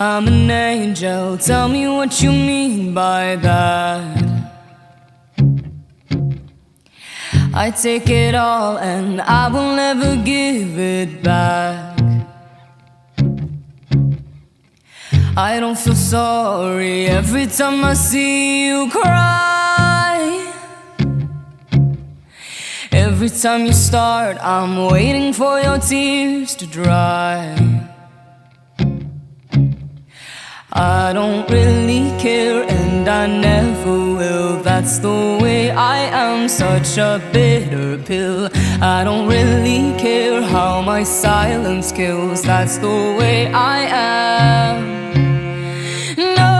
I'm an angel, tell me what you mean by that. I take it all and I will never give it back. I don't feel sorry every time I see you cry. Every time you start, I'm waiting for your tears to dry. I don't really care and I never will. That's the way I am, such a bitter pill. I don't really care how my silence kills. That's the way I am. No,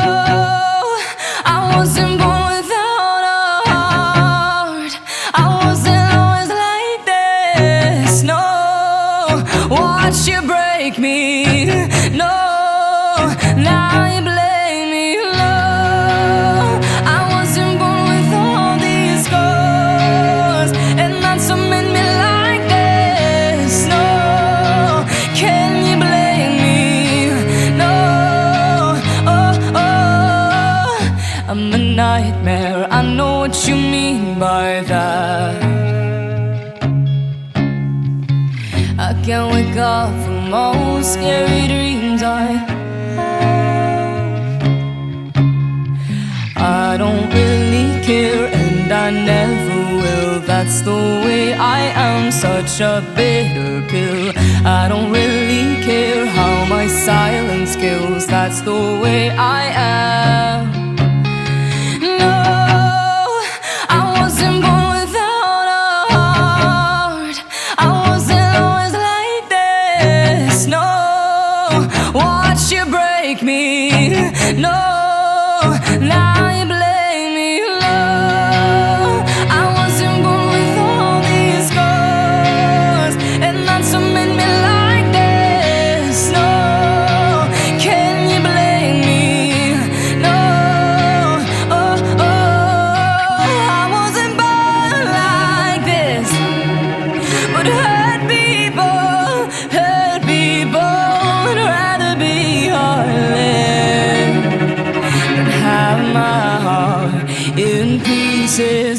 I wasn't born without a heart. I wasn't always like this. No, watch you break me. No. I'm a nightmare. I know what you mean by that. I can't wake up from all scary dreams I That's the way I am, such a bitter pill. I don't really care how my silence kills. That's the way I am. No, I wasn't born without a heart. I wasn't always like this. No, watch you break me. No. kisses